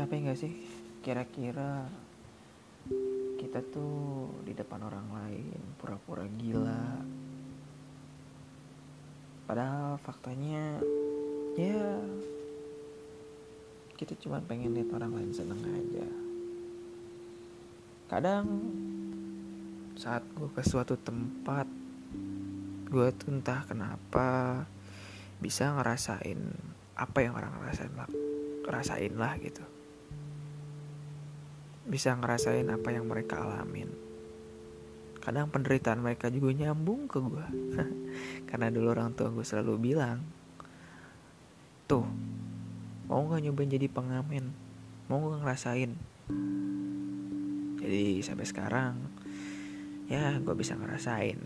capek gak sih? Kira-kira kita tuh di depan orang lain pura-pura gila. Padahal faktanya ya kita cuma pengen lihat orang lain seneng aja. Kadang saat gue ke suatu tempat gue tuh entah kenapa bisa ngerasain apa yang orang rasain lah rasain lah gitu bisa ngerasain apa yang mereka alamin. Kadang penderitaan mereka juga nyambung ke gue karena dulu orang tua gue selalu bilang tuh mau gak nyobain jadi pengamen? Mau gak ngerasain? Jadi sampai sekarang ya gue bisa ngerasain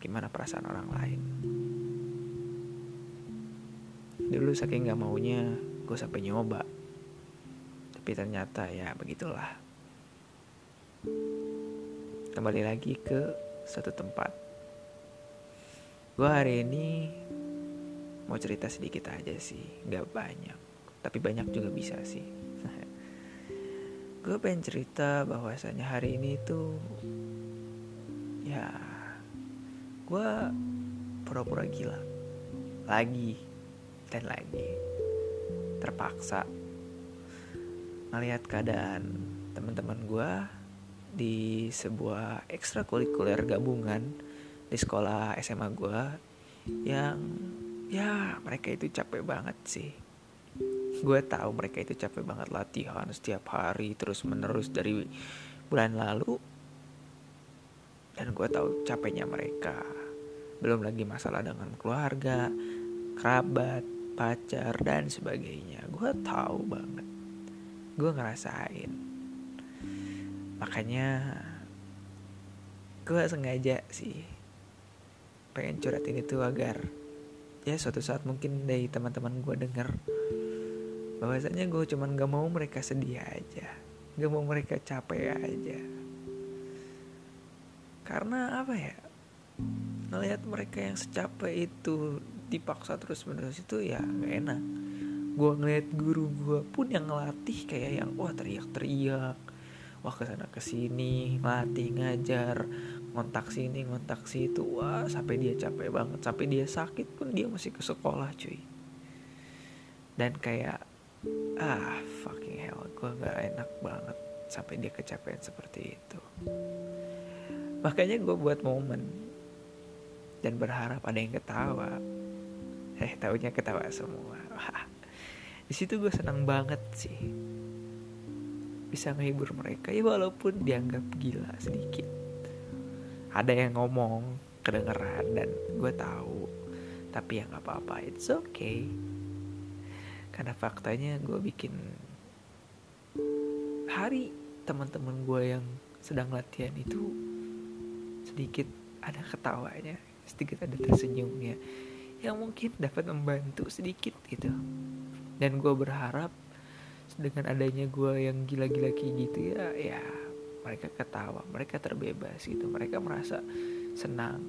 gimana perasaan orang lain. Dulu saking gak maunya gue sampai nyoba tapi ternyata ya begitulah. Kembali lagi ke satu tempat. Gue hari ini mau cerita sedikit aja sih gak banyak. Tapi banyak juga bisa sih. Gue pengen cerita bahwasanya hari ini tuh ya gue pura-pura gila. Lagi dan lagi. Terpaksa ngelihat keadaan teman-teman gue di sebuah ekstrakurikuler gabungan di sekolah SMA gue yang ya mereka itu capek banget sih. Gue tahu mereka itu capek banget latihan setiap hari terus menerus dari bulan lalu. Dan gue tahu capeknya mereka. Belum lagi masalah dengan keluarga, kerabat, pacar dan sebagainya. Gue tahu banget, gue ngerasain. Makanya gue sengaja sih pengen curhat ini tuh agar ya suatu saat mungkin dari teman-teman gue denger bahwasanya gue cuman gak mau mereka sedih aja gak mau mereka capek aja. Karena apa ya? Ngelihat mereka yang secapek itu dipaksa terus menerus itu ya nggak enak gue ngeliat guru gue pun yang ngelatih kayak yang wah teriak-teriak. Wah ke sana ke sini ngelatih ngajar. Ngontak sini ngontak situ. Wah sampai dia capek banget. Sampai dia sakit pun dia masih ke sekolah cuy. Dan kayak ah fucking hell gue nggak enak banget sampai dia kecapean seperti itu. Makanya gue buat momen dan berharap ada yang ketawa. Eh tahunya ketawa semua di situ gue senang banget sih. Bisa menghibur mereka. Ya walaupun dianggap gila sedikit. Ada yang ngomong kedengeran dan gue tahu. Tapi ya nggak apa-apa. It's okay. Karena faktanya gue bikin hari teman-teman gue yang sedang latihan itu sedikit ada ketawanya sedikit ada tersenyumnya. Yang mungkin dapat membantu sedikit gitu dan gue berharap dengan adanya gue yang gila-gila kayak gitu ya ya mereka ketawa mereka terbebas gitu. Mereka merasa senang.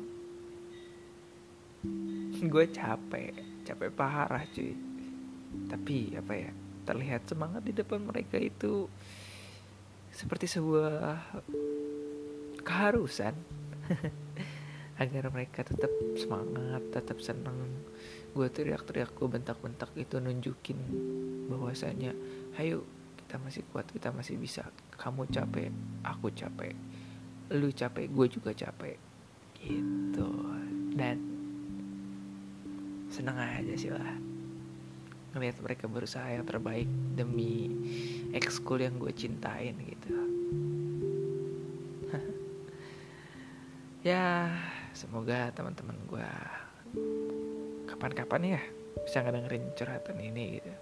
Gue capek capek parah cuy. Tapi apa ya terlihat semangat di depan mereka itu seperti sebuah keharusan agar mereka tetap semangat tetap senang gue teriak-teriak gue bentak-bentak itu nunjukin bahwasanya ayo kita masih kuat kita masih bisa. Kamu capek aku capek. Lu capek gue juga capek. Gitu. Dan seneng aja sih lah. Ngelihat mereka berusaha yang terbaik demi ekskul yang gue cintain gitu. Ya semoga teman-teman gue kapan-kapan ya bisa ngedengerin curhatan ini gitu.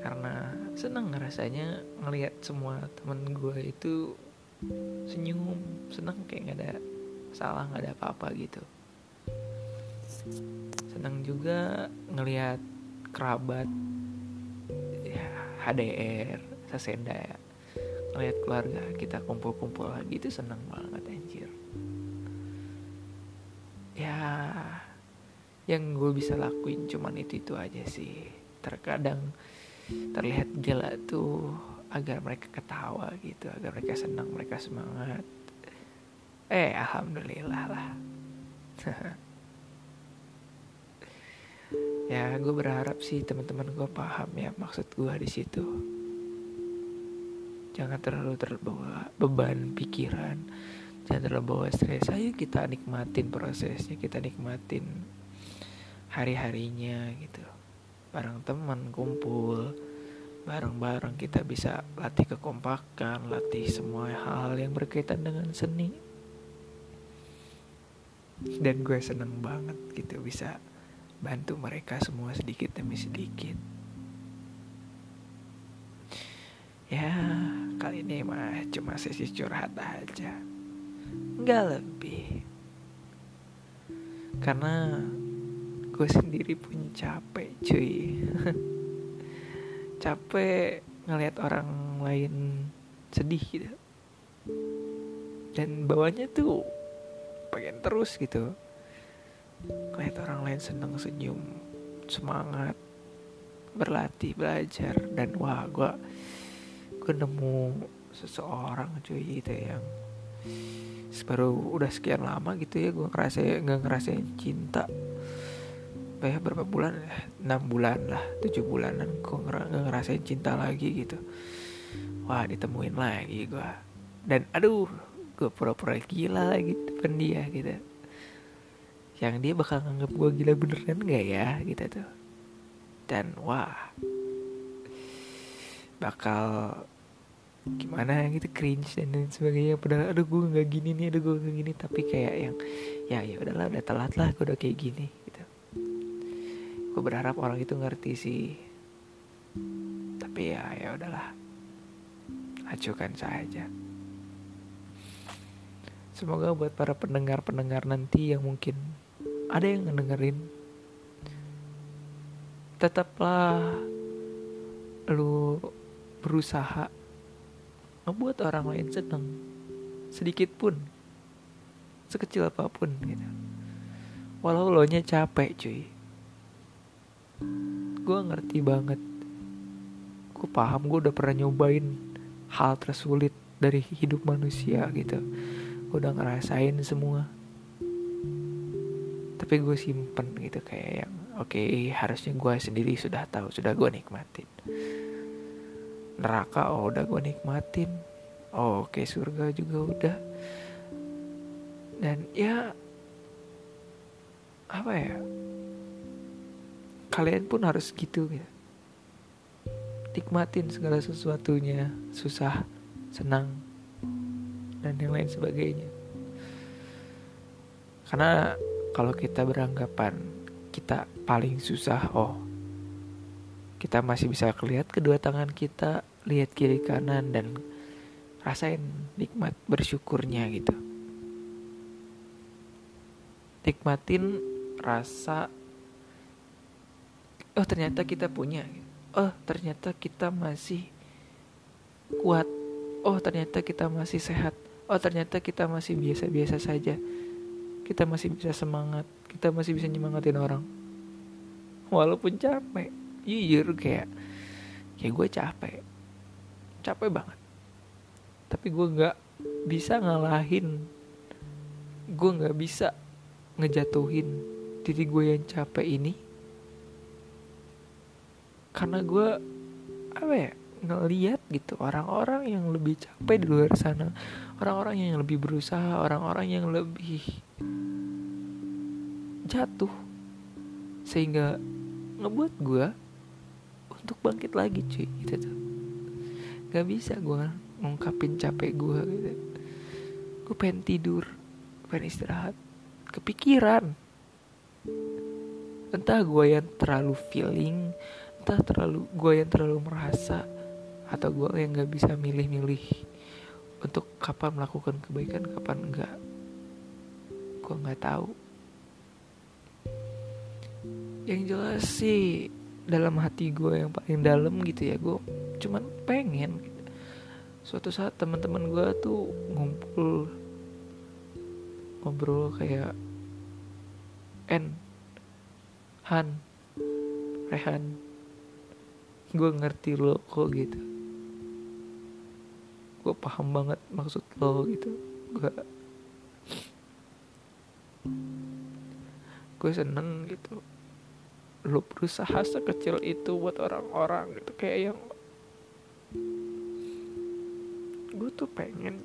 Karena seneng rasanya ngelihat semua temen gue itu senyum seneng kayak nggak ada salah nggak ada apa-apa gitu. Seneng juga ngelihat kerabat ya HDR sesenda ya ngelihat keluarga kita kumpul-kumpul lagi itu seneng banget gue bisa lakuin cuman itu itu aja sih. Terkadang terlihat gila tuh agar mereka ketawa gitu agar mereka senang mereka semangat. Eh alhamdulillah lah. Ya gue berharap sih teman-teman gue paham ya maksud gue di situ. Jangan terlalu terbawa beban pikiran. Jangan terlalu bawa stres. Ayo kita nikmatin prosesnya kita nikmatin hari-harinya gitu. Bareng teman kumpul bareng-bareng kita bisa latih kekompakan latih semua hal yang berkaitan dengan seni. Dan gue seneng banget gitu bisa bantu mereka semua sedikit demi sedikit. Ya kali ini mah cuma sesi curhat aja. Nggak lebih. Karena gue sendiri pun capek cuy. Capek ngelihat orang lain sedih gitu. Dan bawahnya tuh pengen terus gitu. Lihat orang lain seneng senyum, semangat, berlatih, belajar. Dan wah gue gue nemu seseorang cuy gitu yang baru udah sekian lama gitu ya gue ngerasa nggak ngerasain cinta ya berapa bulan? Enam bulan lah tujuh bulanan. Gue ngerasain cinta lagi gitu. Wah ditemuin lagi gue dan aduh gue pura-pura gila lagi depan dia gitu. Yang dia bakal nganggap gue gila beneran gak ya? Gitu tuh. Dan wah bakal gimana gitu cringe dan lain sebagainya. Padahal aduh gue nggak gini nih aduh gue nggak gini. Tapi kayak yang ya ya udahlah udah telat lah gue udah kayak gini gue berharap orang itu ngerti sih. Tapi ya ya udahlah. Acukan saja. Semoga buat para pendengar-pendengar nanti yang mungkin ada yang ngedengerin tetaplah lu berusaha ngebuat orang lain seneng. Sedikit pun sekecil apa pun gitu. Walau lo nya capek cuy gue ngerti banget. Gue paham gue udah pernah nyobain hal tersulit dari hidup manusia gitu. Gue udah ngerasain semua. Tapi gue simpen gitu kayak yang oke okay, harusnya gue sendiri sudah tahu sudah gue nikmatin. Neraka oh udah gue nikmatin. Oh oke okay, surga juga udah. Dan ya apa ya kalian pun harus gitu gitu nikmatin segala sesuatunya susah senang dan yang lain sebagainya. Karena kalau kita beranggapan kita paling susah oh kita masih bisa lihat kedua tangan kita lihat kiri kanan dan rasain nikmat bersyukurnya gitu. Nikmatin rasa oh ternyata kita punya. Oh ternyata kita masih kuat. Oh ternyata kita masih sehat. Oh ternyata kita masih biasa-biasa saja. Kita masih bisa semangat. Kita masih bisa nyemangatin orang. Walaupun capek. Jujur kayak kayak gue capek. Capek banget. Tapi gue nggak bisa ngalahin. Gue nggak bisa ngejatuhin diri gue yang capek ini karena gue apa ya ngeliat gitu orang-orang yang lebih capek di luar sana. Orang-orang yang lebih berusaha orang-orang yang lebih jatuh. Sehingga ngebuat gue untuk bangkit lagi cuy gitu tuh. Gak bisa gue ngungkapin capek gue gitu. Gue pengen tidur pengen istirahat. Kepikiran. Entah gue yang terlalu feeling entah terlalu gue yang terlalu merasa atau gue yang gak bisa milih-milih untuk kapan melakukan kebaikan kapan enggak gue nggak tahu yang jelas sih dalam hati gue yang paling dalam gitu ya gue cuman pengen gitu. suatu saat teman-teman gue tuh ngumpul ngobrol kayak En Han Rehan gue ngerti lo kok gitu. Gue paham banget maksud lo gitu. Gue gue seneng gitu. Lo berusaha sekecil itu buat orang-orang gitu kayak yang gue tuh pengen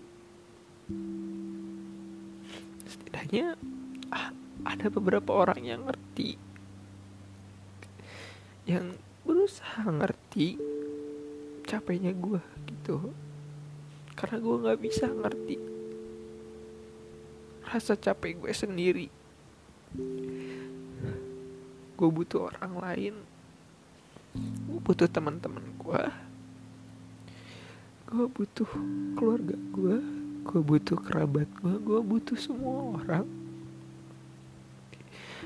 setidaknya ah, ada beberapa orang yang ngerti yang berusaha ngerti capeknya gue gitu. Karena gue nggak bisa ngerti rasa capek gue sendiri. Gue butuh orang lain. Gue butuh teman-teman gue gue butuh keluarga gue gue butuh kerabat gue gue butuh semua orang.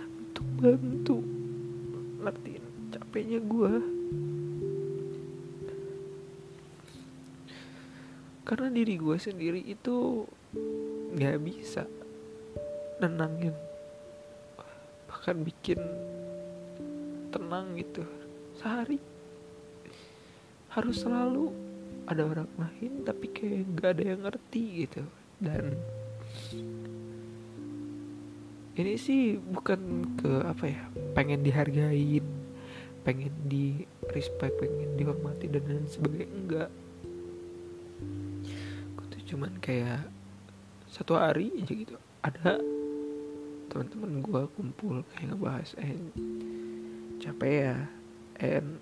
Untuk bantu ngertiin capeknya gue karena diri gue sendiri itu nggak bisa nenangin bahkan bikin tenang gitu. Sehari harus selalu ada orang lain tapi kayak gak ada yang ngerti gitu. Dan ini sih bukan ke apa ya pengen dihargain pengen di respect pengen dihormati dan lain sebagainya enggak cuman kayak satu hari aja gitu. Ada teman-teman gue kumpul kayak ngebahas eh capek ya? En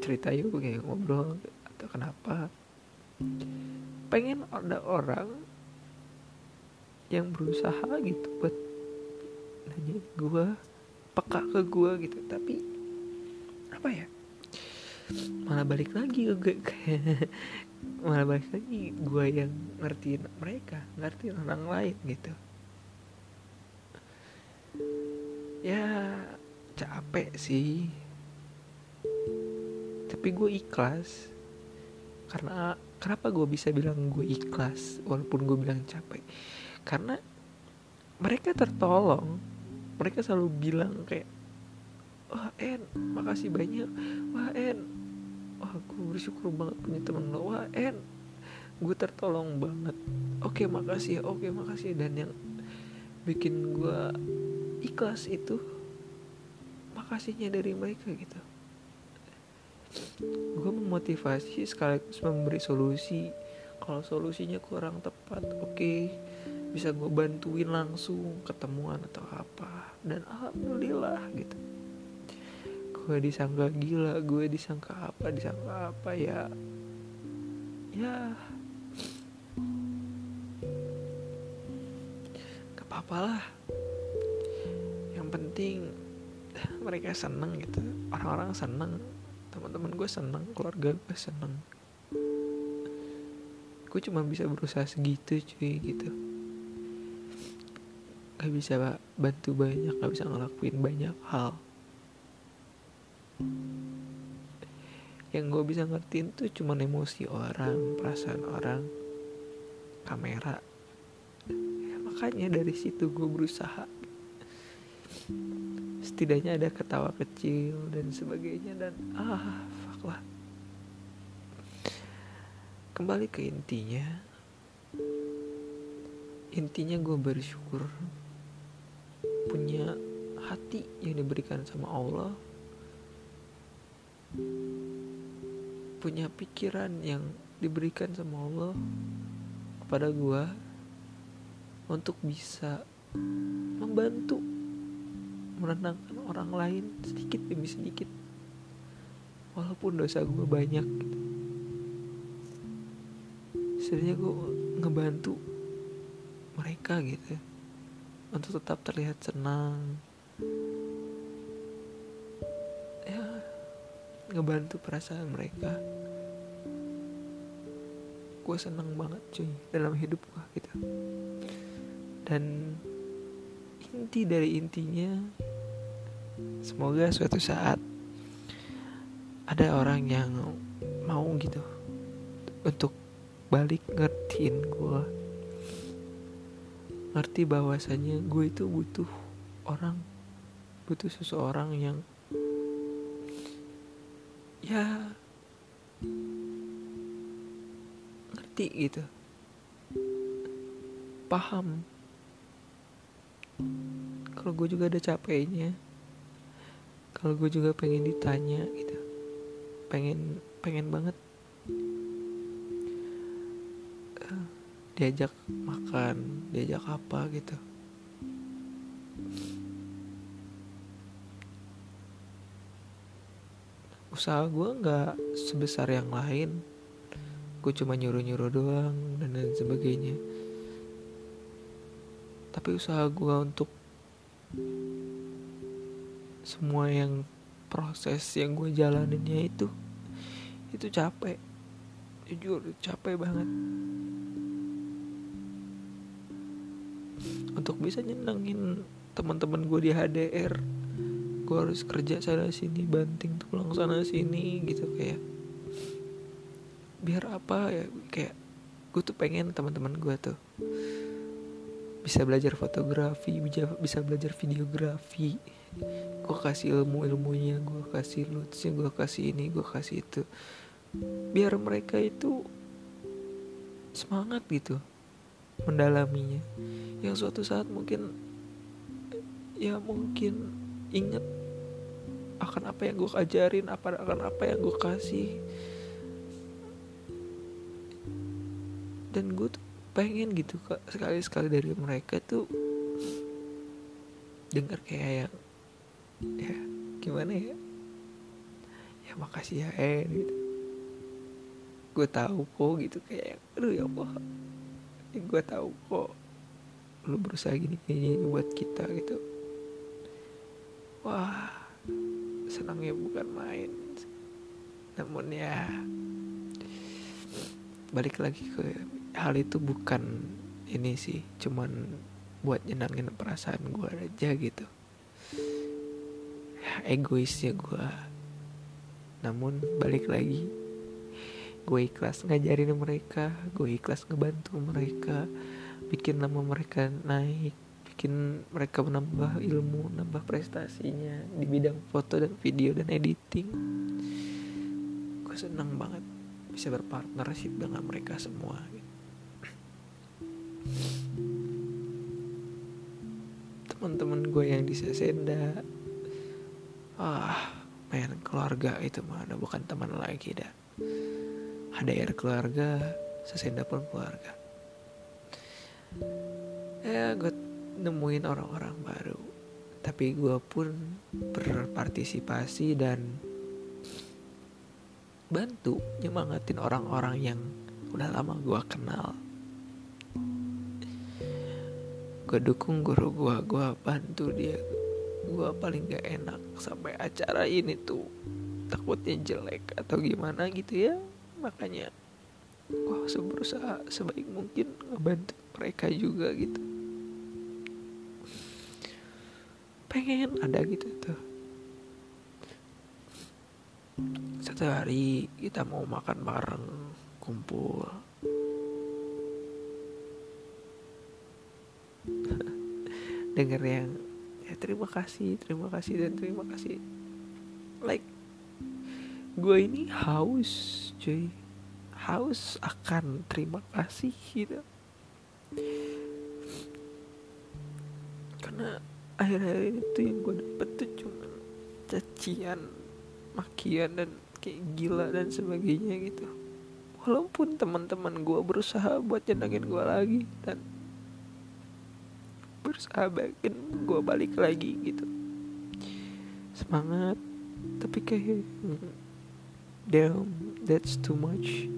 cerita yuk kayak ngobrol atau kenapa? Pengen ada orang yang berusaha gitu buat nanya gue peka ke gue gitu. Tapi apa ya? Malah balik lagi ke malah balik lagi gue yang ngertiin mereka ngertiin orang lain gitu. Ya capek sih. Tapi gue ikhlas. Karena kenapa gue bisa bilang gue ikhlas walaupun gue bilang capek? Karena mereka tertolong. Mereka selalu bilang kayak wah En makasih banyak. Wah En wah gue bersyukur banget punya temen lo wah En gue tertolong banget. Oke makasih ya oke makasih. Dan yang bikin gue ikhlas itu makasihnya dari mereka gitu. Gue memotivasi sekaligus memberi solusi. Kalau solusinya kurang tepat oke okay, bisa gue bantuin langsung ketemuan atau apa. Dan alhamdulillah gitu gue disangka gila gue disangka apa disangka apa ya. Ya. Gak apa-apa lah. Yang penting mereka seneng gitu. Orang-orang seneng. Teman-teman gue seneng keluarga gue seneng. Gue cuma bisa berusaha segitu cuy gitu. Gak bisa bantu banyak gak bisa ngelakuin banyak hal yang gue bisa ngertiin tuh cuma emosi orang perasaan orang kamera. Ya, makanya dari situ gue berusaha. Setidaknya ada ketawa kecil dan sebagainya dan ah fuck lah. Kembali ke intinya. Intinya gue bersyukur punya hati yang diberikan sama Allah punya pikiran yang diberikan sama Allah kepada gue untuk bisa membantu menenangkan orang lain sedikit demi sedikit walaupun dosa gue banyak gitu. Sebenarnya gue ngebantu mereka gitu untuk tetap terlihat senang ngebantu perasaan mereka. Gue seneng banget cuy dalam hidup gue gitu. Dan inti dari intinya semoga suatu saat ada orang yang mau gitu untuk balik ngertiin gue ngerti bahwasanya gue itu butuh orang butuh seseorang yang ya. Ngerti gitu. Paham. Kalau gue juga ada capeknya. Kalau gue juga pengen ditanya gitu. Pengen pengen banget. Uh, diajak makan diajak apa gitu usaha gue nggak sebesar yang lain. Gue cuma nyuruh nyuruh doang dan lain sebagainya. Tapi usaha gue untuk semua yang proses yang gue jalaninnya itu itu capek. Jujur capek banget. Untuk bisa nyenengin teman-teman gue di HDR gue harus kerja sana sini banting tulang sana sini gitu. Kayak biar apa ya kayak gue tuh pengen teman-teman gue tuh bisa belajar fotografi bisa belajar videografi. Gue kasih ilmu ilmunya gue kasih lutsnya gue kasih ini gue kasih itu. Biar mereka itu semangat gitu mendalaminya. Yang suatu saat mungkin ya mungkin inget akan apa yang gue ajarin apa akan apa yang gue kasih. Dan gue tuh pengen gitu kak sekali sekali dari mereka tuh dengar kayak yang ya gimana ya? Ya makasih ya eh gitu. Gue tahu kok gitu kayak aduh ya allah. Ya, gue tahu kok lu berusaha gini gini buat kita gitu. Wah senangnya bukan main. Namun ya balik lagi ke hal itu bukan ini sih cuman buat nyenangin perasaan gue aja gitu. Ya, egoisnya gue namun balik lagi gue ikhlas ngajarin mereka gue ikhlas ngebantu mereka bikin nama mereka naik bikin mereka menambah ilmu nambah prestasinya di bidang foto dan video dan editing. Gue seneng banget bisa berpartnership dengan mereka semua. Teman-teman gue yang di Sesenda ah main keluarga itu mana bukan teman lagi dah. Ada air keluarga Sesenda pun keluarga. Ya gue nemuin orang-orang baru. Tapi gue pun berpartisipasi dan bantu nyemangatin orang-orang yang udah lama gue kenal. Gue dukung guru gue gue bantu dia. Gue paling gak enak sampai acara ini tuh takutnya jelek atau gimana gitu ya. Makanya gue harus berusaha sebaik mungkin ngebantu mereka juga gitu pengen ada gitu tuh. Satu hari kita mau makan bareng kumpul. Denger yang ya terima kasih terima kasih dan terima kasih. Like gue ini haus cuy. Haus akan terima kasih gitu akhir-akhir itu yang gue dapet tuh cuma cacian makian dan kayak gila dan sebagainya gitu. Walaupun teman-teman gue berusaha buat nyenengin gue lagi dan berusaha bikin gue balik lagi gitu. Semangat tapi kayak damn that's too much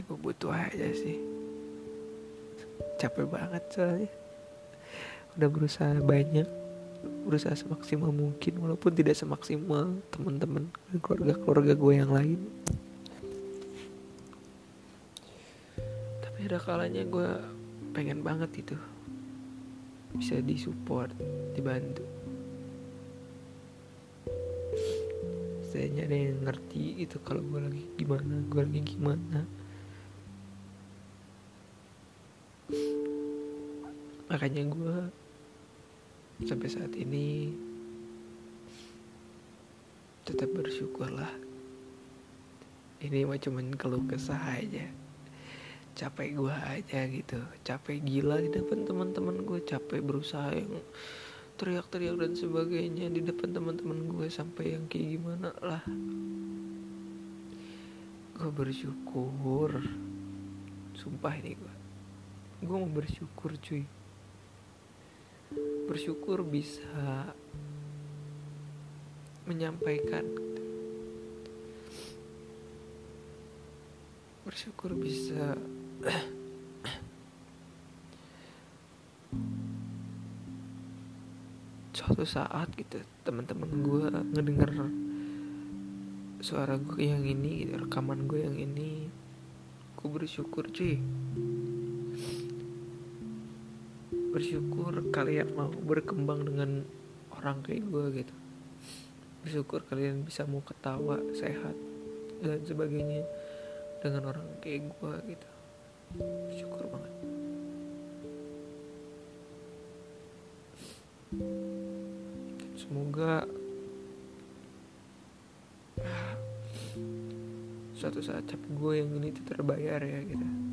ya gue butuh aja sih. Capek banget soalnya. Udah berusaha banyak berusaha semaksimal mungkin walaupun tidak semaksimal teman-teman keluarga-keluarga gue yang lain. Tapi ada kalanya gue pengen banget itu bisa disupport dibantu. Saya ada yang ngerti itu kalau gue lagi gimana gue lagi gimana makanya gue sampai saat ini tetap bersyukur lah ini mah cuman keluh kesah aja. Capek gue aja gitu. Capek gila di depan teman-teman gue capek berusaha yang teriak-teriak dan sebagainya di depan teman-teman gue sampai yang kayak gimana lah. Gue bersyukur. Sumpah ini gue gue mau bersyukur cuy bersyukur bisa menyampaikan. Bersyukur bisa suatu saat gitu teman-teman gue ngedenger suara gue yang ini gitu, rekaman gue yang ini. Gue bersyukur cuy bersyukur kalian mau berkembang dengan orang kayak gue gitu. Bersyukur kalian bisa mau ketawa sehat dan sebagainya dengan orang kayak gue gitu. Bersyukur banget. Semoga suatu saat capek gue yang ini tuh terbayar ya gitu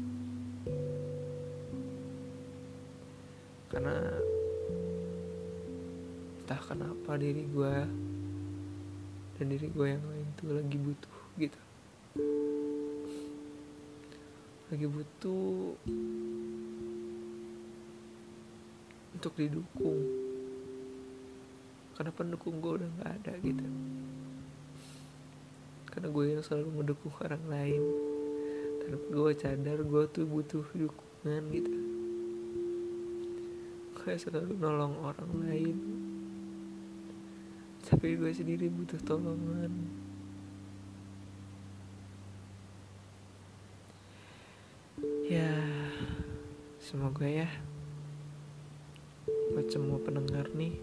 karena entah kenapa diri gue dan diri gue yang lain tuh lagi butuh gitu. Lagi butuh untuk didukung. Karena pendukung gue udah nggak ada gitu. Karena gue yang selalu mendukung orang lain. Tanpa gue sadar gue tuh butuh dukungan gitu gue selalu nolong orang lain. Tapi gue sendiri butuh tolongan. Ya semoga ya buat semua pendengar nih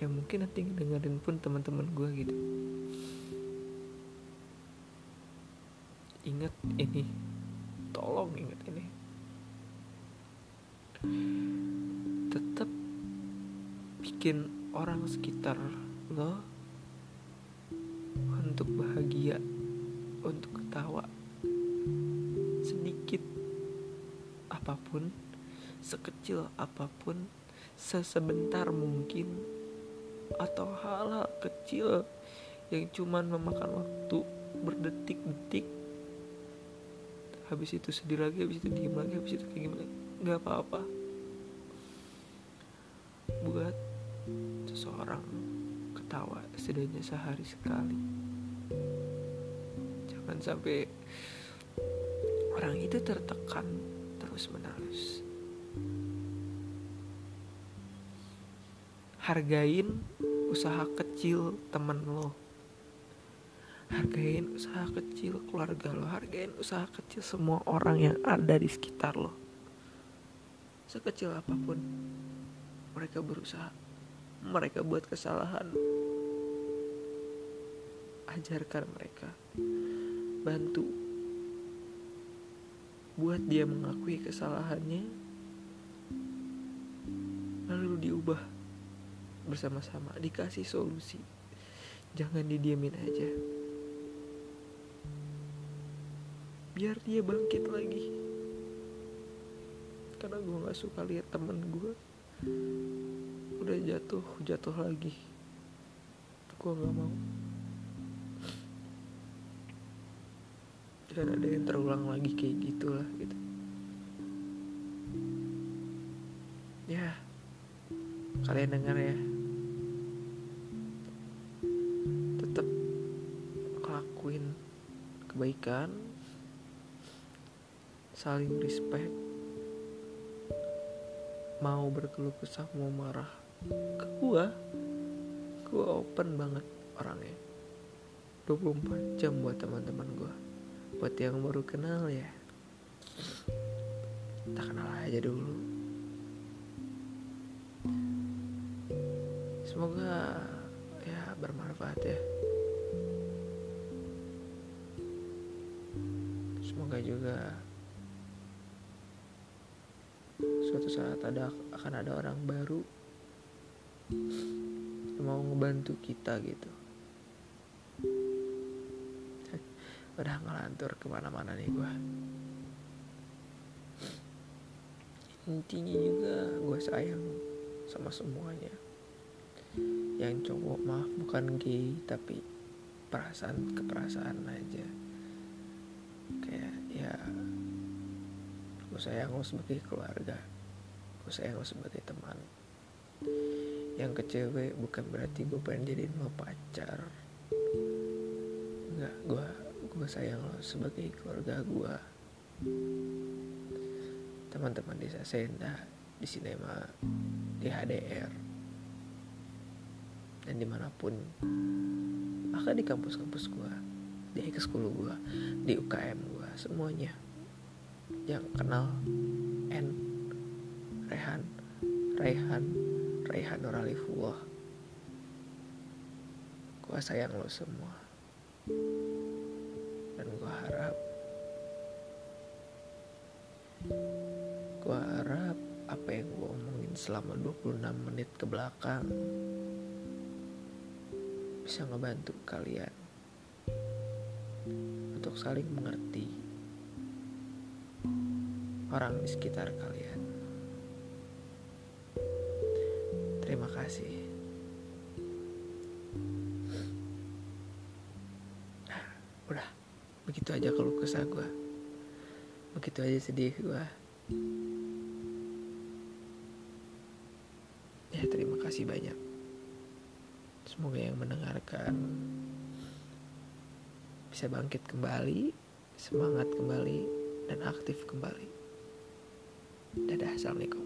yang mungkin nanti dengerin pun teman-teman gue gitu. Ingat ini tolong ingat ini bikin orang sekitar lo untuk bahagia untuk ketawa sedikit apa pun sekecil apa pun sesebentar mungkin atau hal-hal kecil yang cuman memakan waktu berdetik-detik. Habis itu sedih lagi habis itu diem lagi habis itu kayak gimana? Nggak apa-apa. Buat seseorang ketawa setidaknya sehari sekali. Jangan sampai orang itu tertekan terus menerus. Hargain usaha kecil temen lo. Hargain usaha kecil keluarga lo. Hargain usaha kecil semua orang yang ada di sekitar lo. Sekecil apa pun mereka berusaha mereka buat kesalahan. Ajarkan mereka. Bantu. Buat dia mengakui kesalahannya. Lalu diubah bersama-sama. Dikasih solusi. Jangan didiemin aja. Biar dia bangkit lagi. Karena gue nggak suka lihat temen gue udah jatuh jatuh lagi. Gue nggak mau. Dan ada yang terulang lagi kayak gitulah gitu. Ya kalian dengar ya. Tetap ngelakuin kebaikan saling respect mau berkeluh kesah mau marah ke gua gua open banget orangnya. 24 jam buat teman-teman gua. Buat yang baru kenal ya. Kita kenal aja dulu. Semoga ya bermanfaat ya. Semoga juga suatu saat ada akan ada orang baru mau ngebantu kita gitu. Udah ngelantur ke mana-mana nih gue intinya juga gue sayang sama semuanya. Yang cowok maaf bukan gay tapi perasaan keperasaan aja. Kayak ya gue sayang lo sebagai keluarga gue sayang lo sebagai teman yang ke cewek bukan berarti gue pengen jadiin lo pacar. Enggak, gue gue sayang lo sebagai keluarga gue teman-teman desa Senda di sinema di HDR dan di mana pun bahkan di kampus-kampus gue di ekskul gue di UKM gue semuanya yang kenal N Rehan Rehan Rehan Nuralifullah gue sayang lo semua dan gue harap gue harap apa yang gue omongin selama 26 menit ke belakang bisa ngebantu kalian untuk saling mengerti orang di sekitar kalian. Kasih. Nah, udah, begitu aja kalau kesah gue. Begitu aja sedih gue. Ya terima kasih banyak. Semoga yang mendengarkan bisa bangkit kembali, semangat kembali, dan aktif kembali. Dadah, assalamualaikum.